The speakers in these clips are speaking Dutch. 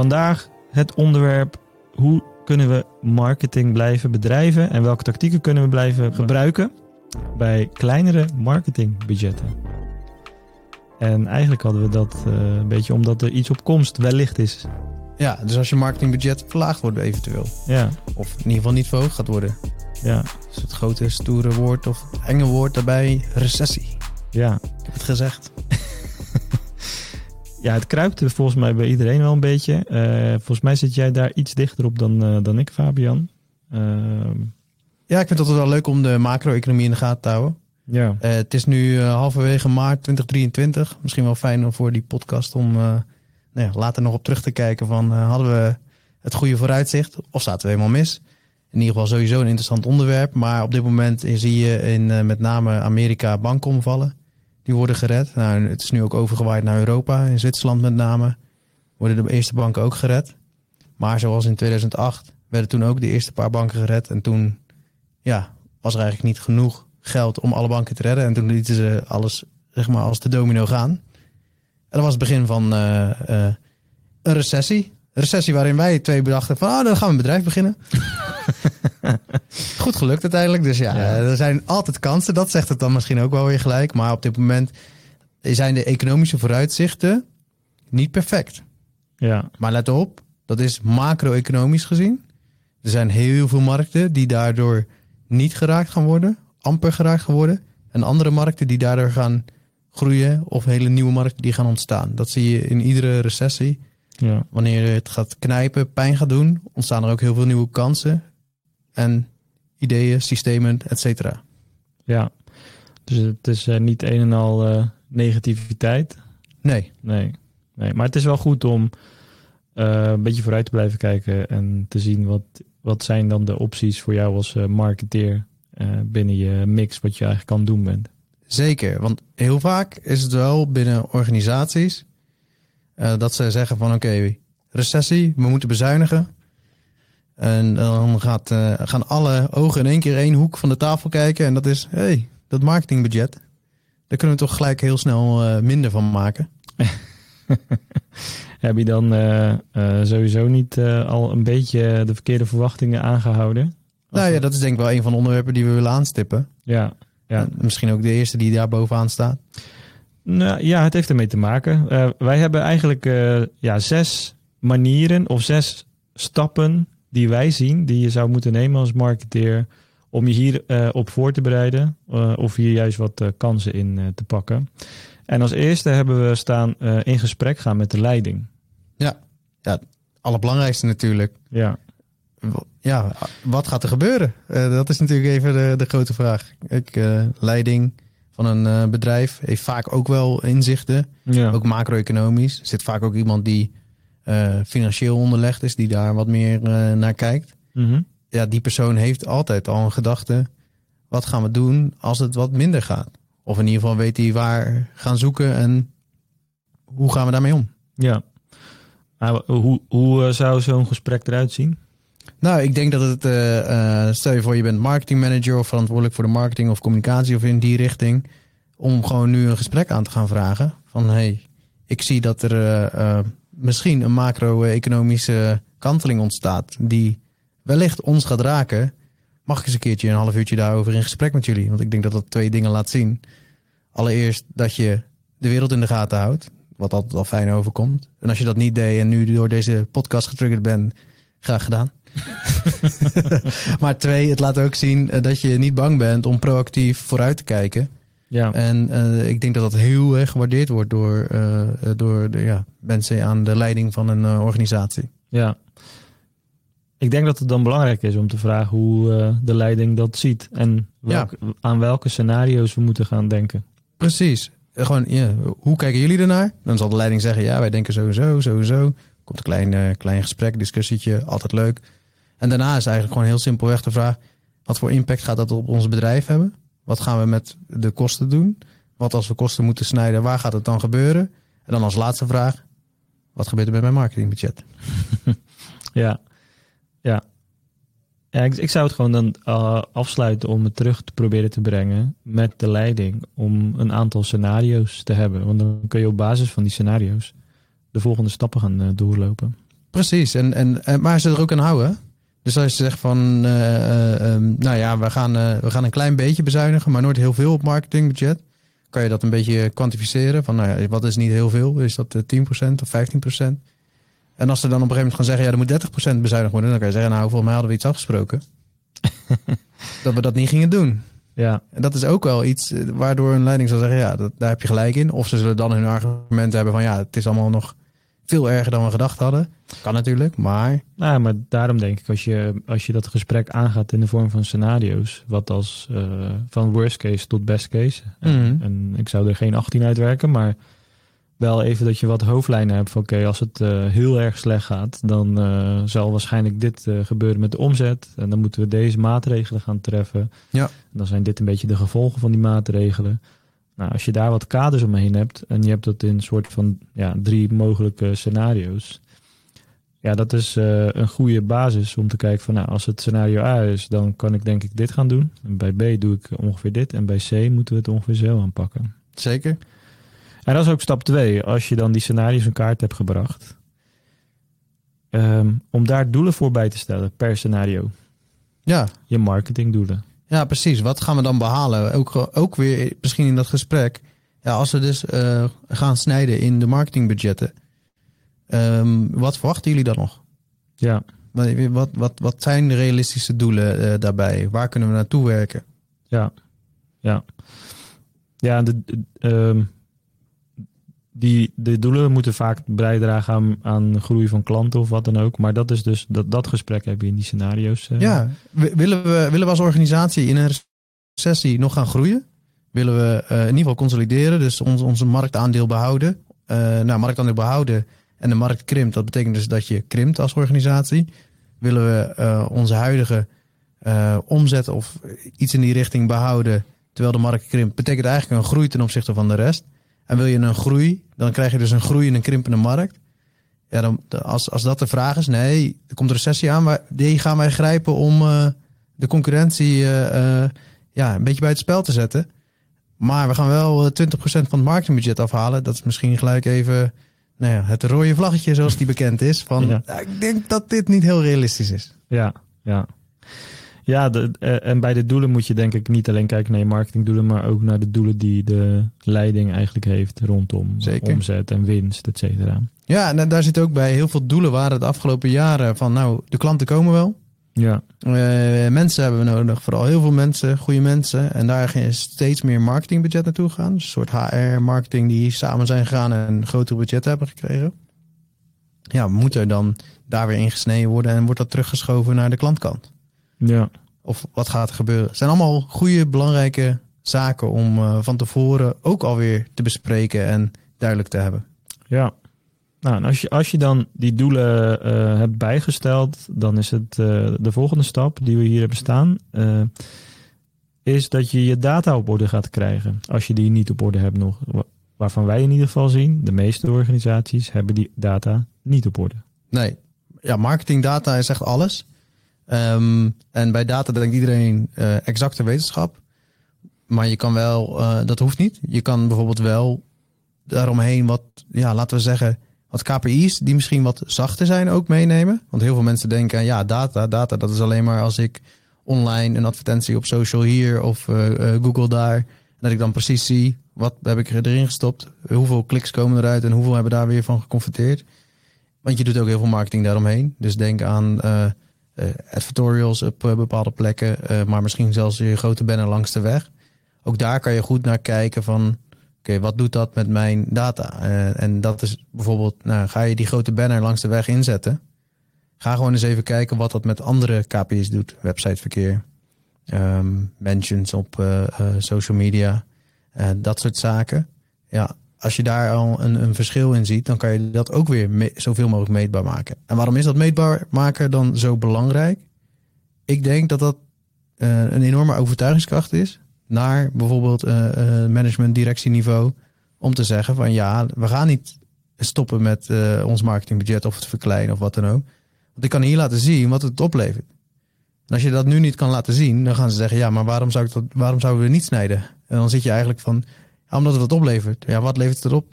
Vandaag het onderwerp hoe kunnen we marketing blijven bedrijven en welke tactieken kunnen we blijven gebruiken bij kleinere marketingbudgetten. En eigenlijk hadden we dat uh, een beetje omdat er iets op komst wellicht is. Ja, dus als je marketingbudget verlaagd wordt eventueel. Ja. Of in ieder geval niet verhoogd gaat worden. Ja. Dus het grote stoere woord of enge woord daarbij, recessie. Ja. Ik heb het gezegd. Ja, het kruipt er volgens mij bij iedereen wel een beetje. Uh, volgens mij zit jij daar iets dichter op dan, uh, dan ik, Fabian. Uh, ja, ik vind het wel leuk om de macro-economie in de gaten te houden. Ja. het is nu halverwege maart 2023. Misschien wel fijn voor die podcast om nou ja, later nog op terug te kijken van hadden we het goede vooruitzicht of zaten we helemaal mis? In ieder geval sowieso een interessant onderwerp. Maar op dit moment zie je in met name Amerika banken omvallen die worden gered. Nou, het is nu ook overgewaaid naar Europa, in Zwitserland met name. Worden de eerste banken ook gered. Maar zoals in 2008 werden toen ook de eerste paar banken gered. En toen ja, was er eigenlijk niet genoeg geld om alle banken te redden. En toen lieten ze alles zeg maar, als de domino gaan. En dat was het begin van uh, uh, een recessie. Een recessie waarin wij twee bedachten van, oh, dan gaan we een bedrijf beginnen. Goed gelukt uiteindelijk. Dus ja, ja, er zijn altijd kansen. Dat zegt het dan misschien ook wel weer gelijk. Maar op dit moment zijn de economische vooruitzichten niet perfect. Ja. Maar let op, dat is macro-economisch gezien. Er zijn heel veel markten die daardoor niet geraakt gaan worden, amper geraakt gaan worden. En andere markten die daardoor gaan groeien of hele nieuwe markten die gaan ontstaan. Dat zie je in iedere recessie. Ja. Wanneer het gaat knijpen, pijn gaat doen, ontstaan er ook heel veel nieuwe kansen en ideeën, systemen, et cetera. Ja, dus het is uh, niet een en al uh, negativiteit. Nee. nee. Nee, maar het is wel goed om uh, een beetje vooruit te blijven kijken en te zien wat, wat zijn dan de opties voor jou als marketeer binnen je mix, wat je eigenlijk kan doen bent. Zeker, want heel vaak is het wel binnen organisaties dat ze zeggen van oké, okay, recessie, we moeten bezuinigen. En dan gaat, uh, gaan alle ogen in één keer één hoek van de tafel kijken. En dat is, hé, hey, dat marketingbudget. Daar kunnen we toch gelijk heel snel uh, minder van maken. Heb je dan uh, sowieso niet al een beetje de verkeerde verwachtingen aangehouden? Nou ja, dat is denk ik wel een van de onderwerpen die we willen aanstippen. Ja, ja. En misschien ook de eerste die daar bovenaan staat. Nou ja, het heeft ermee te maken. wij hebben eigenlijk ja, zes manieren of zes stappen die wij zien, die je zou moeten nemen als marketeer om je hier uh, op voor te bereiden uh, of hier juist wat uh, kansen in te pakken. En als eerste hebben we staan in gesprek gaan met de leiding. Ja, ja het allerbelangrijkste natuurlijk. Ja. Ja, wat gaat er gebeuren? dat is natuurlijk even de, de grote vraag. Ik, leiding van een bedrijf heeft vaak ook wel inzichten, ja. ook macro-economisch. Er zit vaak ook iemand die financieel onderlegd is, die daar wat meer uh, naar kijkt. Mm -hmm. Ja, die persoon heeft altijd al een gedachte. Wat gaan we doen als het wat minder gaat? Of in ieder geval weet hij waar gaan zoeken en hoe gaan we daarmee om? Ja. Nou, hoe hoe uh, zou zo'n gesprek eruit zien? Nou, ik denk dat het, stel je voor je bent marketingmanager of verantwoordelijk voor de marketing of communicatie of in die richting, om gewoon nu een gesprek aan te gaan vragen. Van hey, ik zie dat er misschien een macro-economische kanteling ontstaat die wellicht ons gaat raken, mag ik eens een keertje een half uurtje daarover in gesprek met jullie? Want ik denk dat dat twee dingen laat zien. Allereerst dat je de wereld in de gaten houdt, wat altijd al fijn overkomt. En als je dat niet deed en nu door deze podcast getriggerd bent, graag gedaan. maar twee, het laat ook zien dat je niet bang bent om proactief vooruit te kijken. Ja. En uh, ik denk dat dat heel erg gewaardeerd wordt door, uh, door de, ja, mensen aan de leiding van een uh, organisatie. Ja. Ik denk dat het dan belangrijk is om te vragen hoe de leiding dat ziet. En welk, ja. aan welke scenario's we moeten gaan denken. Precies. Gewoon, ja, hoe kijken jullie ernaar? Dan zal de leiding zeggen, ja, wij denken sowieso, sowieso. Komt een klein, klein gesprek, discussietje, altijd leuk. En daarna is eigenlijk gewoon heel simpelweg de vraag... wat voor impact gaat dat op ons bedrijf hebben? Wat gaan we met de kosten doen? Wat als we kosten moeten snijden, waar gaat het dan gebeuren? En dan als laatste vraag, wat gebeurt er met mijn marketingbudget? ja, ja. ja ik, ik zou het gewoon dan uh, afsluiten om het terug te proberen te brengen met de leiding. Om een aantal scenario's te hebben. Want dan kun je op basis van die scenario's de volgende stappen gaan uh, doorlopen. Precies, en, en, en, maar ze er ook aan houden. Dus als je zegt van, eh, eh, ehm, nou ja, we gaan, eh, we gaan een klein beetje bezuinigen, maar nooit heel veel op marketingbudget. Kan je dat een beetje kwantificeren? Van, nou ja, wat is niet heel veel? Is dat eh, 10% of 15%? En als ze dan op een gegeven moment gaan zeggen, ja, er moet 30% bezuinigd worden, dan kan je zeggen, nou, volgens mij hadden we iets afgesproken. dat we dat niet gingen doen. Ja, En dat is ook wel iets waardoor een leiding zal zeggen, ja, dat, daar heb je gelijk in. Of ze zullen dan hun argument hebben van, ja, het is allemaal nog veel erger dan we gedacht hadden. Kan natuurlijk, maar nou, maar daarom denk ik, als je, als je dat gesprek aangaat in de vorm van scenario's, wat als eh, van worst case tot best case. En, Mhm. en ik zou er geen 18 uitwerken, maar wel even dat je wat hoofdlijnen hebt van oké, als het eh, heel erg slecht gaat, dan eh, zal waarschijnlijk dit gebeuren met de omzet. En dan moeten we deze maatregelen gaan treffen. Ja. En dan zijn dit een beetje de gevolgen van die maatregelen. Nou, als je daar wat kaders omheen hebt en je hebt dat in een soort van ja, drie mogelijke scenario's. Ja, dat is eh, een goede basis om te kijken van nou, als het scenario A is, dan kan ik denk ik dit gaan doen. En bij B doe ik ongeveer dit. En bij C moeten we het ongeveer zo aanpakken. zeker. En dat is ook stap 2. Als je dan die scenario's in kaart hebt gebracht. ehm, om daar doelen voor bij te stellen per scenario. Ja, Je marketingdoelen. Ja, precies. Wat gaan we dan behalen? Ook, ook weer misschien in dat gesprek. Ja, als we dus eh, gaan snijden in de marketingbudgetten. ehm, wat verwachten jullie dan nog? Ja, Wat, wat, wat, wat zijn de realistische doelen eh, daarbij? Waar kunnen we naartoe werken? ja, ja. Ja, de, de- ehm, die, de doelen moeten vaak bijdragen aan, aan groei van klanten of wat dan ook. Maar dat is dus, dat, dat gesprek heb je in die scenario's. eh. Ja, wi- willen we, willen we als organisatie in een recessie nog gaan groeien? Willen we eh, in ieder geval consolideren, dus ons, onze marktaandeel behouden? Eh nou, marktaandeel behouden en de markt krimpt, dat betekent dus dat je krimpt als organisatie. Willen we onze huidige omzet of iets in die richting behouden terwijl de markt krimpt, betekent eigenlijk een groei ten opzichte van de rest. En wil je een groei, dan krijg je dus een groei in een krimpende markt. Ja, dan, als, als dat de vraag is, nee, er komt een recessie aan, maar die gaan wij grijpen om eh, de concurrentie eh, eh, ja, een beetje bij het spel te zetten. Maar we gaan wel eh, 20% van het marketingbudget afhalen. Dat is misschien gelijk even nou ja, het rode vlaggetje zoals die bekend is. Van, Ja. ja, ik denk dat dit niet heel realistisch is. Ja, ja. Ja, de, eh, en bij de doelen moet je denk ik niet alleen kijken naar je marketingdoelen, maar ook naar de doelen die de leiding eigenlijk heeft rondom Zeker. omzet en winst, et cetera. Ja, en daar zit ook bij heel veel doelen waren de afgelopen jaren van nou, de klanten komen wel. Ja, Eh, mensen hebben we nodig, vooral heel veel mensen, goede mensen. En daar ging steeds meer marketingbudget naartoe gaan. Dus een soort HR-marketing die samen zijn gegaan en een grotere budget hebben gekregen. Ja, moet er dan daar weer ingesneden worden en wordt dat teruggeschoven naar de klantkant? Ja, Of wat gaat er gebeuren? Het zijn allemaal goede, belangrijke zaken om eh, van tevoren ook alweer te bespreken en duidelijk te hebben. ja. Nou, en als je, als je dan die doelen eh, hebt bijgesteld, dan is het eh, de volgende stap die we hier hebben staan, is dat je je data op orde gaat krijgen. Als je die niet op orde hebt nog. Wa- Waarvan wij in ieder geval zien, de meeste organisaties hebben die data niet op orde. Nee, ja, marketingdata is echt alles. Ehm, en bij data denkt iedereen eh, exacte wetenschap. Maar je kan wel, eh, dat hoeft niet. Je kan bijvoorbeeld wel daaromheen wat, ja, laten we zeggen, wat KPI's die misschien wat zachter zijn ook meenemen. Want heel veel mensen denken, ja, data, data, dat is alleen maar als ik online een advertentie op social hier of eh, Google daar. Dat ik dan precies zie, wat heb ik erin gestopt, hoeveel kliks komen eruit en hoeveel hebben daar weer van geconverteerd. Want je doet ook heel veel marketing daaromheen. Dus denk aan advertorials op eh, bepaalde plekken, eh, maar misschien zelfs je grote banner langs de weg. Ook daar kan je goed naar kijken van, oké, wat doet dat met mijn data? Eh, en dat is bijvoorbeeld, nou, ga je die grote banner langs de weg inzetten? Ga gewoon eens even kijken wat dat met andere KPI's doet. Websiteverkeer, ehm, mentions op eh, eh, social media, eh, dat soort zaken. Ja, als je daar al een, een verschil in ziet, dan kan je dat ook weer zoveel mogelijk meetbaar maken. En waarom is dat meetbaar maken dan zo belangrijk? Ik denk dat dat eh, een enorme overtuigingskracht is naar bijvoorbeeld eh, eh, management, directieniveau, om te zeggen van ja, we gaan niet stoppen met eh, ons marketingbudget of het verkleinen of wat dan ook. Want ik kan hier laten zien wat het oplevert. En als je dat nu niet kan laten zien, dan gaan ze zeggen ja, maar waarom, zou ik dat, waarom zouden we niet snijden? En dan zit je eigenlijk van, omdat het wat oplevert. Ja, wat levert het op?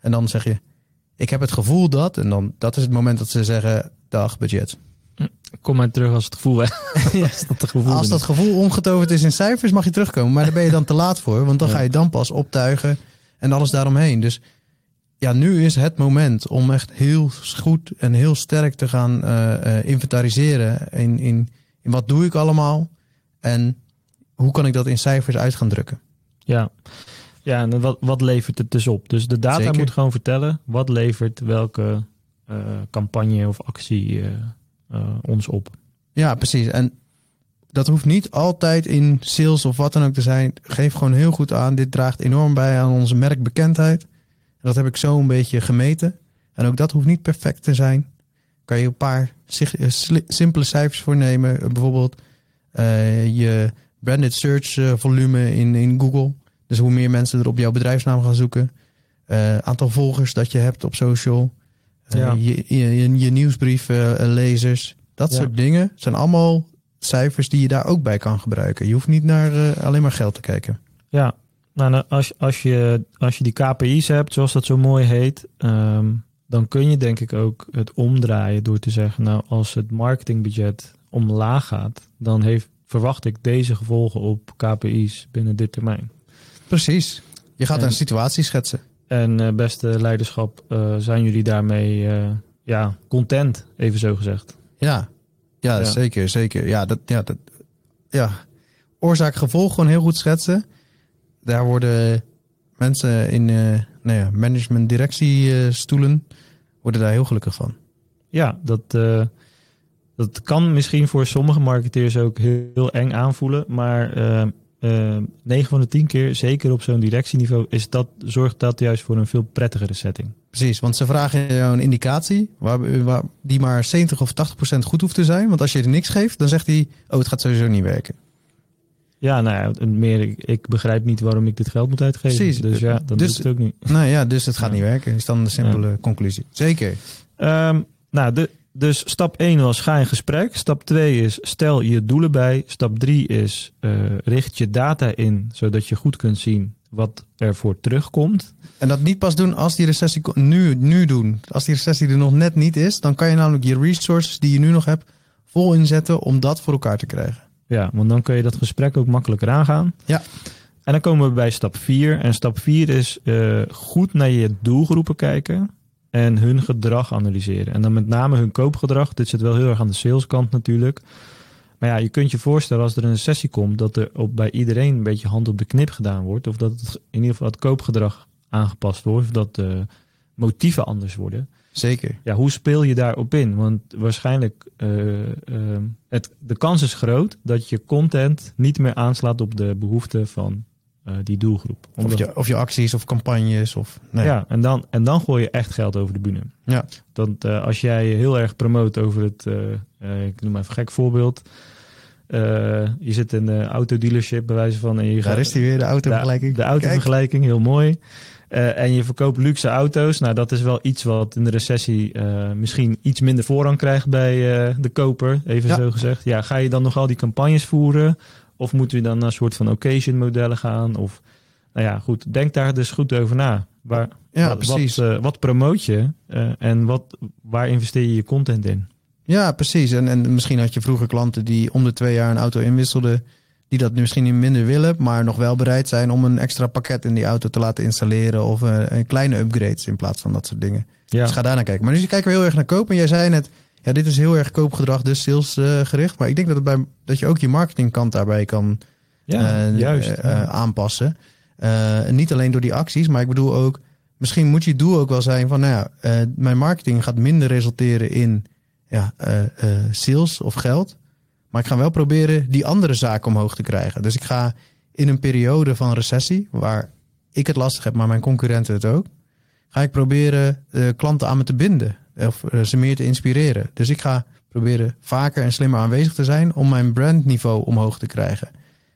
En dan zeg je, ik heb het gevoel dat, en dan dat is het moment dat ze zeggen, dag budget. Kom maar terug als het gevoel weg. als dat, gevoel als dat gevoel omgetoverd is in cijfers, mag je terugkomen. Maar daar ben je dan te laat voor, want dan ga je dan pas optuigen en alles daaromheen. Dus ja, nu is het moment om echt heel goed en heel sterk te gaan uh, inventariseren in, in, in wat doe ik allemaal en hoe kan ik dat in cijfers uit gaan drukken. Ja, ja en wat, wat levert het dus op? Dus de data moet gewoon vertellen wat levert welke uh, campagne of actie ons op. Ja, precies. En dat hoeft niet altijd in sales of wat dan ook te zijn. Geef gewoon heel goed aan. Dit draagt enorm bij aan onze merkbekendheid. Dat heb ik zo een beetje gemeten. En ook dat hoeft niet perfect te zijn. Kan je een paar eh, simpele cijfers voor nemen. Bijvoorbeeld je branded search volume in, in Google. Dus hoe meer mensen er op jouw bedrijfsnaam gaan zoeken. Uh, aantal volgers dat je hebt op social. Ja. Je, je, je, nieuwsbrief lezers. Dat soort dingen zijn allemaal cijfers die je daar ook bij kan gebruiken. Je hoeft niet naar alleen maar geld te kijken. Ja, nou, nou, als, als, je, als je die KPI's hebt, zoals dat zo mooi heet, ehm, dan kun je denk ik ook het omdraaien door te zeggen, nou, als het marketingbudget omlaag gaat, dan heeft, verwacht ik deze gevolgen op KPI's binnen dit termijn. Precies. Je gaat een situatie schetsen. En uh, beste leiderschap, uh, zijn jullie daarmee uh, ja, content, even zo gezegd? Ja, ja, ja. zeker, zeker. Ja, dat, ja, dat, ja. oorzaak-gevolg gewoon heel goed schetsen daar worden mensen in uh, nou ja, management directiestoelen worden daar heel gelukkig van. Ja, dat, uh, dat kan misschien voor sommige marketeers ook heel, eng aanvoelen. Maar uh, uh, 9 van de 10 keer, zeker op zo'n directieniveau, is dat, zorgt dat juist voor een veel prettigere setting. Precies, want ze vragen jou een indicatie waar, waar, die maar 70 of 80 procent goed hoeft te zijn. Want als je er niks geeft, dan zegt hij, oh het gaat sowieso niet werken. Ja, nou ja, meer, ik, begrijp niet waarom ik dit geld moet uitgeven. Precies. Dus ja, dan dus, het ook niet. Nou ja, dus het gaat niet werken, is dan de simpele conclusie. Zeker. Um, nou, de, dus stap 1 was ga in gesprek. Stap 2 is stel je doelen bij. Stap 3 is uh, richt je data in, zodat je goed kunt zien wat er voor terugkomt. En dat niet pas doen als die recessie nu, nu doen. Als die recessie er nog net niet is, dan kan je namelijk je resources die je nu nog hebt vol inzetten om dat voor elkaar te krijgen. Ja, want dan kun je dat gesprek ook makkelijker aangaan. Ja. En dan komen we bij stap 4. En stap 4 is uh, goed naar je doelgroepen kijken en hun gedrag analyseren. En dan met name hun koopgedrag. Dit zit wel heel erg aan de saleskant natuurlijk. Maar ja, je kunt je voorstellen als er een sessie komt dat er op, bij iedereen een beetje hand op de knip gedaan wordt. Of dat het, in ieder geval het koopgedrag aangepast wordt. Of dat de motieven anders worden. Zeker. Ja, hoe speel je daarop in? Want waarschijnlijk, uh, uh, het, de kans is groot dat je content niet meer aanslaat op de behoeften van die doelgroep. Omdat... Of, je, of je acties of campagnes. Of, nee. Ja, en dan, en dan gooi je echt geld over de bühne. Ja. Want als jij heel erg promoot over het, ik noem maar even een gek voorbeeld. je zit in een autodealership bij wijze van. En je Daar gaat, is die weer, de autovergelijking. De, de autovergelijking, heel mooi. Uh, en je verkoopt luxe auto's. Nou, dat is wel iets wat in de recessie uh, misschien iets minder voorrang krijgt bij uh, de koper, even zo gezegd. Ja, ga je dan nog al die campagnes voeren? Of moeten we dan naar een soort van occasion modellen gaan? Of, nou ja, goed, denk daar dus goed over na. Waar, ja, wat, precies. Wat, wat promoot je en wat, waar investeer je je content in? Ja, precies. En, en misschien had je vroeger klanten die om de twee jaar een auto inwisselden die dat misschien niet minder willen, maar nog wel bereid zijn om een extra pakket in die auto te laten installeren of een, eh, een kleine upgrades in plaats van dat soort dingen. Ja. Dus ga daar naar kijken. Maar nu kijken we heel erg naar koop. En jij zei net, ja, dit is heel erg koopgedrag, dus salesgericht. Uh, maar ik denk dat, het bij, dat je ook je marketingkant daarbij kan ja, uh, juist, uh, aanpassen. niet alleen door die acties, maar ik bedoel ook, misschien moet je doel ook wel zijn van, nou ja, mijn marketing gaat minder resulteren in ja, sales of geld. Maar ik ga wel proberen die andere zaken omhoog te krijgen. Dus ik ga in een periode van recessie, waar ik het lastig heb, maar mijn concurrenten het ook, ga ik proberen klanten aan me te binden of uh, ze meer te inspireren. Dus ik ga proberen vaker en slimmer aanwezig te zijn om mijn brandniveau omhoog te krijgen.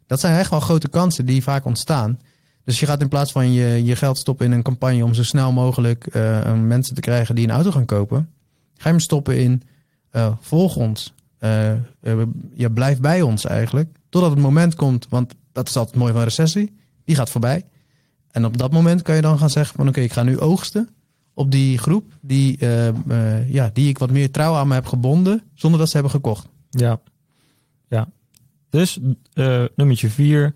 Dat zijn echt wel grote kansen die vaak ontstaan. Dus je gaat in plaats van je, je geld stoppen in een campagne om zo snel mogelijk uh, mensen te krijgen die een auto gaan kopen, ga je hem stoppen in volg ons, je blijft bij ons eigenlijk. Totdat het moment komt, want dat is altijd mooi van recessie. Die gaat voorbij. En op dat moment kan je dan gaan zeggen van oké, ik ga nu oogsten op die groep die, eh, eh, ja, die ik wat meer trouw aan me heb gebonden, zonder dat ze hebben gekocht. Ja, ja. Dus uh, nummertje vier,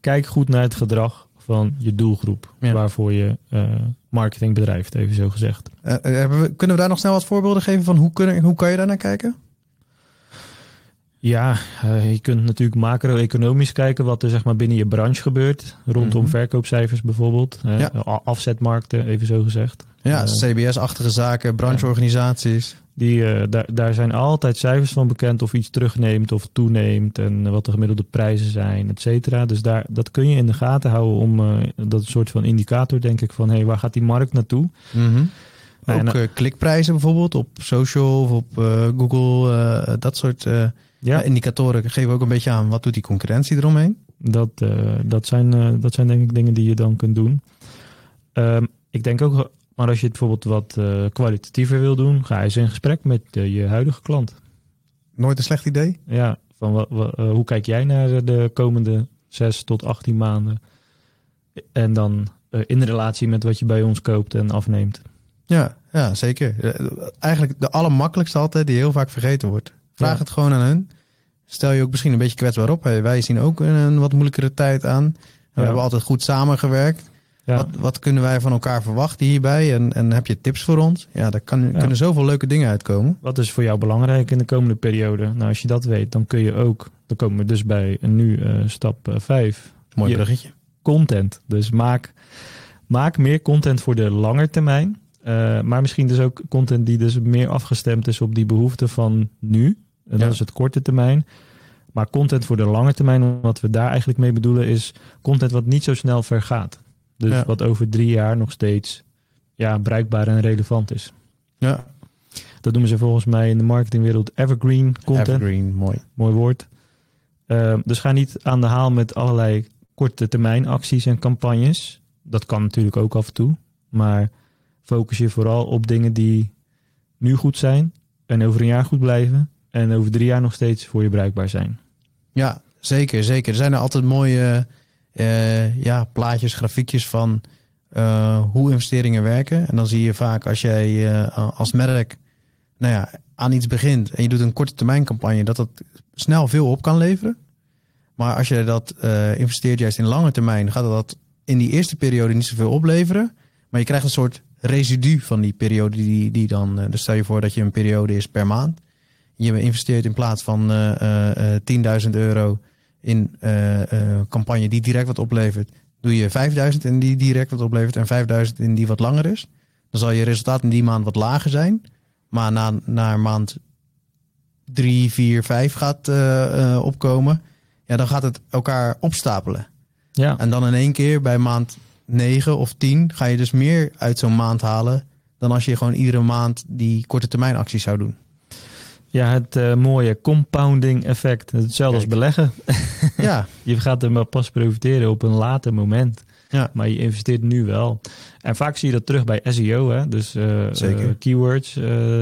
kijk goed naar het gedrag van je doelgroep, Ja. waarvoor je eh, marketing bedrijft, even zo gezegd. We- kunnen we daar nog snel wat voorbeelden geven van hoe, kunnen, hoe kan je daar naar kijken? Ja, je kunt natuurlijk macro-economisch kijken wat er zeg maar binnen je branche gebeurt, rondom Mhm. verkoopcijfers bijvoorbeeld, Ja. afzetmarkten, even zo gezegd. Ja, Eh, CBS-achtige zaken, brancheorganisaties. Die, eh, daar, daar zijn altijd cijfers van bekend of iets terugneemt of toeneemt en wat de gemiddelde prijzen zijn, et cetera. Dus daar, dat kun je in de gaten houden om eh, dat soort van indicator, denk ik, van hé, hey, waar gaat die markt naartoe? Nee, Ook klikprijzen bijvoorbeeld op social of op Google. dat soort Ja, indicatoren geven ook een beetje aan wat doet die concurrentie eromheen. dat, dat, zijn, dat zijn denk ik dingen die je dan kunt doen. Ehm, ik denk ook, maar als je het bijvoorbeeld wat eh, kwalitatiever wil doen, ga eens in gesprek met eh, je huidige klant. Nooit een slecht idee. Ja, van wa- wa- eh, hoe kijk jij naar de komende 6 tot 18 maanden? En dan in relatie met wat je bij ons koopt en afneemt. Ja, ja zeker. Eigenlijk de allermakkelijkste altijd die heel vaak vergeten wordt. Vraag Ja. het gewoon aan hun. Stel je ook misschien een beetje kwetsbaar op. Hey, wij zien ook een, een wat moeilijkere tijd aan. We Ja. hebben altijd goed samengewerkt. Ja, Wat, wat kunnen wij van elkaar verwachten hierbij? En, en heb je tips voor ons? Ja, daar kan, kunnen zoveel leuke dingen uitkomen. Wat is voor jou belangrijk in de komende periode? Nou, als je dat weet, dan kun je ook, dan komen we dus bij nu eh, stap 5, Mooi Je- bruggetje. content. Dus maak, maak meer content voor de lange termijn. Eh, maar misschien dus ook content die dus meer afgestemd is op die behoeften van nu. En dat Ja. is het korte termijn. Maar content voor de lange termijn, wat we daar eigenlijk mee bedoelen, is content wat niet zo snel vergaat. Dus Ja. wat over drie jaar nog steeds ja, bruikbaar en relevant is. Ja, Dat noemen ze volgens mij in de marketingwereld evergreen content. evergreen, mooi. Mooi woord. Eh, dus ga niet aan de haal met allerlei korte termijn acties en campagnes. Dat kan natuurlijk ook af en toe. Maar focus je vooral op dingen die nu goed zijn en over een jaar goed blijven. En over drie jaar nog steeds voor je bruikbaar zijn. Ja, zeker, zeker. Er zijn er altijd mooie eh, ja, plaatjes, grafiekjes van eh, hoe investeringen werken. En dan zie je vaak als jij eh, als merk nou ja, aan iets begint en je doet een korte termijn campagne, dat dat snel veel op kan leveren. Maar als je dat investeert juist in lange termijn, gaat dat in die eerste periode niet zoveel opleveren. Maar je krijgt een soort residu van die periode die, die dan. dus stel je voor dat je een periode is per maand. Je investeert in plaats van eh, 10.000 euro in eh, eh, campagne die direct wat oplevert, doe je 5000 in die direct wat oplevert en 5000 in die wat langer is. Dan zal je resultaat in die maand wat lager zijn. Maar na, na maand 3, 4, 5 gaat eh, opkomen, ja, dan gaat het elkaar opstapelen. Ja, En dan in één keer bij maand 9 of 10 ga je dus meer uit zo'n maand halen dan als je gewoon iedere maand die korte termijn acties zou doen. Ja het eh, mooie compounding effect. Hetzelfde als beleggen. Ja, Je gaat er maar pas profiteren op een later moment. Ja. Maar je investeert nu wel. En vaak zie je dat terug bij SEO. Hè? Dus eh, Zeker. eh, keywords,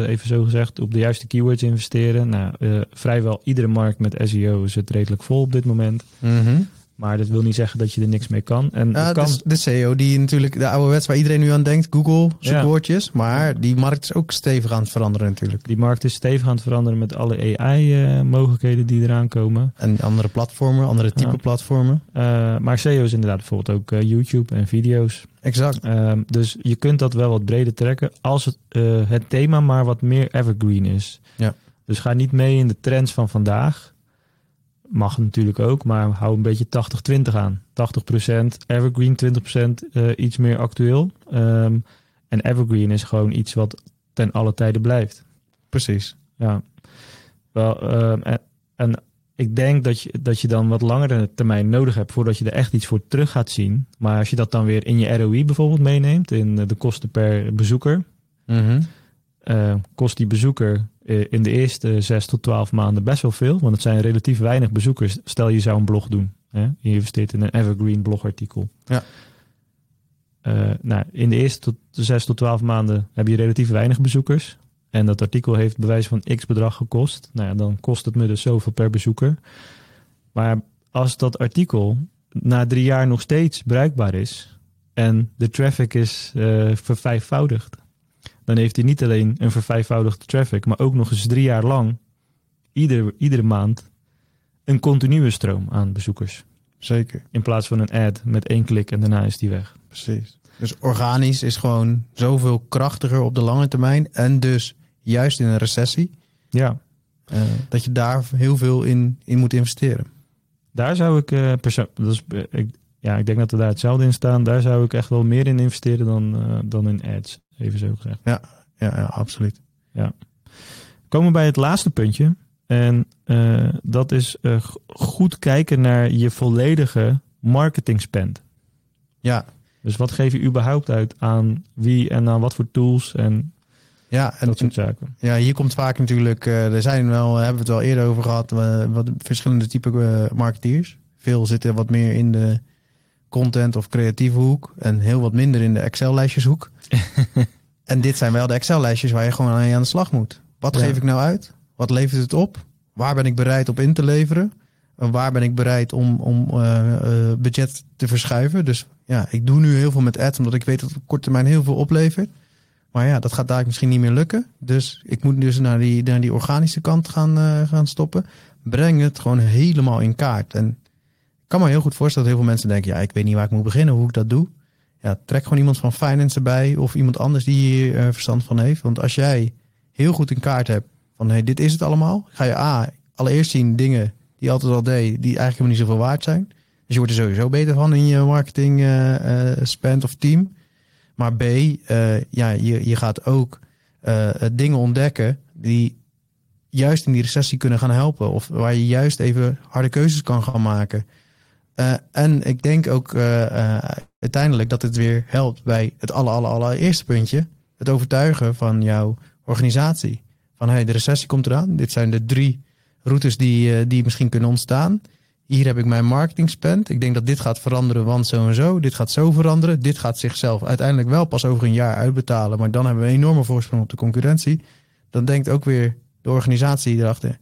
even zo gezegd, op de juiste keywords investeren. Nou, vrijwel iedere markt met SEO zit redelijk vol op dit moment. Mhm. Maar dat wil niet zeggen dat je er niks mee kan. En kan, dus de SEO die natuurlijk de ouderwets waar iedereen nu aan denkt, Google, zoekwoordjes. Maar die markt is ook stevig aan het veranderen natuurlijk. die markt is stevig aan het veranderen met alle AI-mogelijkheden die eraan komen. En andere platformen, andere type Ja. platformen. Eh, maar SEO is inderdaad bijvoorbeeld ook eh, YouTube en video's. Exact. Ehm, dus je kunt dat wel wat breder trekken als het, eh, het thema maar wat meer evergreen is. Ja. Dus ga niet mee in de trends van vandaag. Mag natuurlijk ook, maar hou een beetje 80-20 aan. 80% evergreen, 20% eh, iets meer actueel. Ehm, en evergreen is gewoon iets wat ten alle tijde blijft. Precies. Ja. Wel, ehm, en, en ik denk dat je, dat je dan wat langere termijn nodig hebt voordat je er echt iets voor terug gaat zien. Maar als je dat dan weer in je ROI bijvoorbeeld meeneemt, in eh, de kosten per bezoeker, Mhm. Eh, kost die bezoeker eh, in de eerste 6 tot 12 maanden best wel veel. Want het zijn relatief weinig bezoekers. Stel je zou een blog doen. Hè? Je investeert in een evergreen blogartikel. Ja. Eh, nou, in de eerste tot 6 tot 12 maanden heb je relatief weinig bezoekers. En dat artikel heeft bewijs van x bedrag gekost. Nou ja, dan kost het me dus zoveel per bezoeker. Maar als dat artikel na drie jaar nog steeds bruikbaar is. En de traffic is eh vervijfvoudigd dan heeft hij niet alleen een vervijfvoudigde traffic, maar ook nog eens drie jaar lang, iedere, iedere maand, een continue stroom aan bezoekers. Zeker, In plaats van een ad met één klik en daarna is die weg. precies. Dus organisch is gewoon zoveel krachtiger op de lange termijn. En dus juist in een recessie, Ja, eh, dat je daar heel veel in, in moet investeren. daar zou ik eh perso- dat is, eh, ik, ja, ik denk dat we daar hetzelfde in staan. Daar zou ik echt wel meer in investeren dan, eh, dan in ads, even zo gezegd. Ja, ja absoluut. Komen we bij het laatste puntje. En eh, dat is eh, goed kijken naar je volledige marketing spend. Ja, Dus wat geef je überhaupt uit aan wie en aan wat voor tools en ja en, dat soort zaken. Ja, hier komt vaak natuurlijk, er zijn wel, hebben we het wel eerder over gehad, eh, wat verschillende type marketeers. Veel zitten wat meer in de content of creatieve hoek en heel wat minder in de Excel-lijstjeshoek. en dit zijn wel de Excel-lijstjes waar je gewoon aan aan de slag moet. Wat Ja. geef ik nou uit? Wat levert het op? Waar ben ik bereid op in te leveren? En waar ben ik bereid om, om eh, eh, budget te verschuiven? Dus ja, ik doe nu heel veel met ads, omdat ik weet dat het op korte termijn heel veel oplevert. Maar ja, dat gaat daar misschien niet meer lukken. Dus ik moet dus naar die, naar die organische kant gaan, eh, gaan stoppen. Breng het gewoon helemaal in kaart. En kan me heel goed voorstellen dat heel veel mensen denken... ja, ik weet niet waar ik moet beginnen, hoe ik dat doe. Ja, trek gewoon iemand van finance erbij... of iemand anders die hier eh, verstand van heeft. Want als jij heel goed in kaart hebt van... hey, dit is het allemaal... ga je A, allereerst zien dingen die altijd al deed... die eigenlijk helemaal niet zoveel waard zijn. Dus je wordt er sowieso beter van in je marketing eh, spend of team... Maar B, ja, je, je gaat ook dingen ontdekken die juist in die recessie kunnen gaan helpen. Of waar je juist even harde keuzes kan gaan maken. Eh, en ik denk ook eh, eh, uiteindelijk dat het weer helpt bij het aller, aller, allereerste puntje. Het overtuigen van jouw organisatie. Van hey, de recessie komt eraan. Dit zijn de drie routes die, die misschien kunnen ontstaan. Hier heb ik mijn marketing spend. Ik denk dat dit gaat veranderen, want zo en zo. Dit gaat zo veranderen. Dit gaat zichzelf uiteindelijk wel pas over een jaar uitbetalen. Maar dan hebben we een enorme voorsprong op de concurrentie. Dan denkt ook weer de organisatie erachter.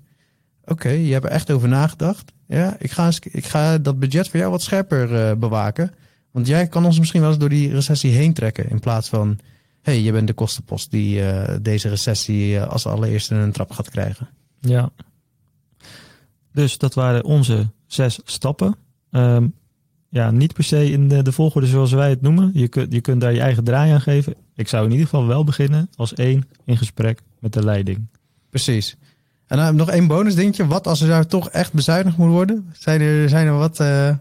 Oké, je hebt er echt over nagedacht. Ja, ik ga, eens, ik ga dat budget voor jou wat scherper eh, bewaken. Want jij kan ons misschien wel eens door die recessie heen trekken. In plaats van, hé, hey, je bent de kostenpost die eh, deze recessie eh, als allereerste een trap gaat krijgen. Ja. Dus dat waren onze zes stappen. Ehm, ja, niet per se in de, de volgorde zoals wij het noemen. Je kunt, je kunt daar je eigen draai aan geven. Ik zou in ieder geval wel beginnen als één in gesprek met de leiding. Precies. En dan nog één bonus dingetje. Wat als er nou toch echt bezuinigd moet worden? Zijn er, zijn er wat, eh,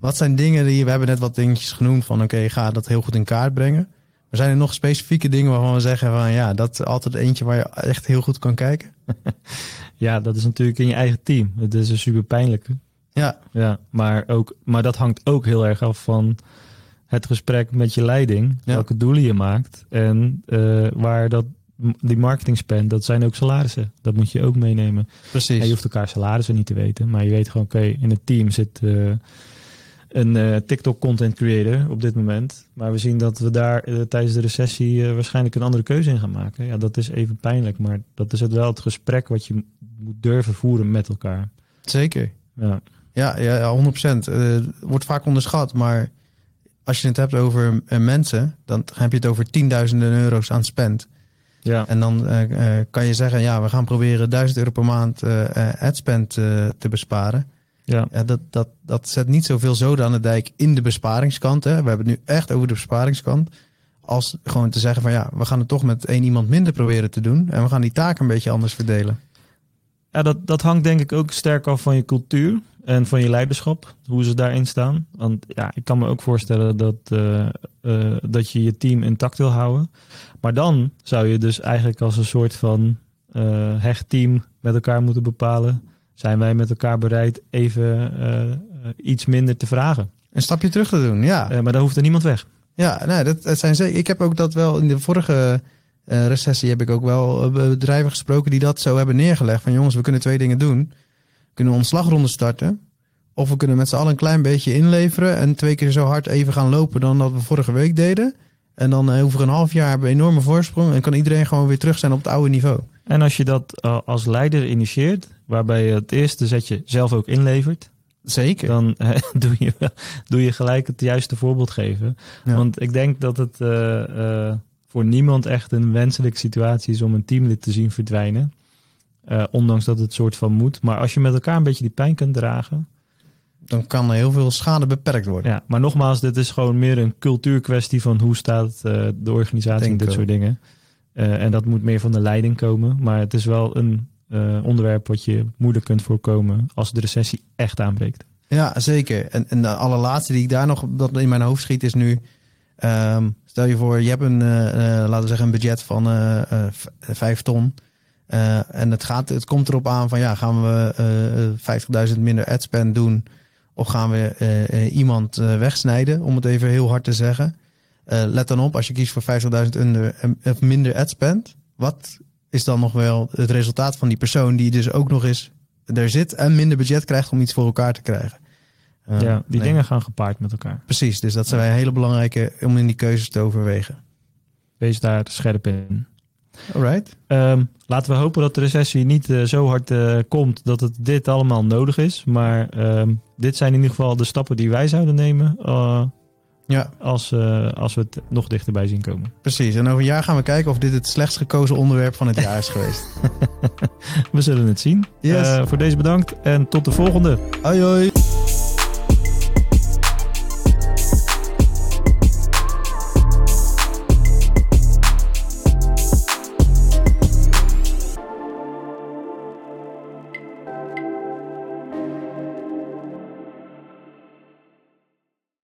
wat zijn dingen die... We hebben net wat dingetjes genoemd van... Oké, ga dat heel goed in kaart brengen. Maar zijn er nog specifieke dingen waarvan we zeggen van... Ja, dat is altijd eentje waar je echt heel goed kan kijken? Ja, dat is natuurlijk in je eigen team. Het is een super pijnlijke. Ja, Ja, maar, ook, maar dat hangt ook heel erg af van het gesprek met je leiding. Ja. Welke doelen je maakt. En eh, waar dat, die marketing spend, dat zijn ook salarissen. Dat moet je ook meenemen. precies. Ja, je hoeft elkaar salarissen niet te weten. Maar je weet gewoon, oké, in het team zit eh, een eh, TikTok content creator op dit moment. Maar we zien dat we daar eh, tijdens de recessie waarschijnlijk een andere keuze in gaan maken. Ja, dat is even pijnlijk. Maar dat is het wel het gesprek wat je moet durven voeren met elkaar. Zeker. Ja, Ja, ja, ja 100%. Eh, wordt vaak onderschat, maar als je het hebt over mensen, dan heb je het over tienduizenden euro's aan spend. Ja. En dan eh, eh, kan je zeggen, ja, we gaan proberen 1000 euro per maand eh adspend te besparen. ja. Ja, dat, dat, dat zet niet zoveel zoden aan de dijk in de besparingskant. Hè. We hebben het nu echt over de besparingskant. Als gewoon te zeggen van ja, we gaan het toch met één iemand minder proberen te doen. En we gaan die taken een beetje anders verdelen. Ja, dat, dat hangt denk ik ook sterk af van je cultuur en van je leiderschap, hoe ze daarin staan. Want ja, ik kan me ook voorstellen dat, eh, eh, dat je je team intact wil houden. Maar dan zou je dus eigenlijk als een soort van eh hecht team met elkaar moeten bepalen. Zijn wij met elkaar bereid even iets minder te vragen? Een stapje terug te doen, ja. Maar dan hoeft er niemand weg. Ja, nee, dat, dat zijn zeker. Ik heb ook dat wel in de vorige recessie heb ik ook wel bedrijven gesproken die dat zo hebben neergelegd. Van jongens, we kunnen twee dingen doen. Kunnen ontslagronde starten. Of we kunnen met z'n allen een klein beetje inleveren en twee keer zo hard even gaan lopen dan dat we vorige week deden. En dan eh, over een half jaar hebben we een enorme voorsprong en kan iedereen gewoon weer terug zijn op het oude niveau. En als je dat eh, als leider initieert, waarbij je het eerste zetje zelf ook inlevert, Zeker. dan eh, doe, je, doe je gelijk het juiste voorbeeld geven. Ja. Want ik denk dat het voor niemand echt een wenselijke situatie is om een teamlid te zien verdwijnen. Uh, ondanks dat het soort van moet. Maar als je met elkaar een beetje die pijn kunt dragen. Dan kan er heel veel schade beperkt worden. Ja, maar nogmaals, dit is gewoon meer een cultuurkwestie van hoe staat uh, de organisatie en dit soort dingen. Uh, en dat moet meer van de leiding komen. Maar het is wel een onderwerp wat je moeilijk kunt voorkomen als de recessie echt aanbreekt. Ja, zeker. En, en de allerlaatste die ik daar nog dat in mijn hoofd schiet is nu. Um, stel je voor, je hebt een, laten we zeggen, een budget van vijf ton. Uh, en het, gaat, het komt erop aan van ja, gaan we uh, 50.000 minder adspend doen of gaan we uh, iemand wegsnijden, om het even heel hard te zeggen. let dan op, als je kiest voor 50.000 minder adspend, wat is dan nog wel het resultaat van die persoon die dus ook nog eens er zit en minder budget krijgt om iets voor elkaar te krijgen? ja, die dingen gaan gepaard met elkaar. Precies, dus dat zijn wij hele belangrijke om in die keuzes te overwegen. Wees daar scherp in. Alright. Um, laten we hopen dat de recessie niet uh, zo hard uh, komt dat het dit allemaal nodig is. Maar um, dit zijn in ieder geval de stappen die wij zouden nemen. Uh, ja. als, als we het nog dichterbij zien komen. Precies. En over een jaar gaan we kijken of dit het slechtst gekozen onderwerp van het jaar is geweest. we zullen het zien. Yes. voor deze bedankt en tot de volgende. Hoi hoi.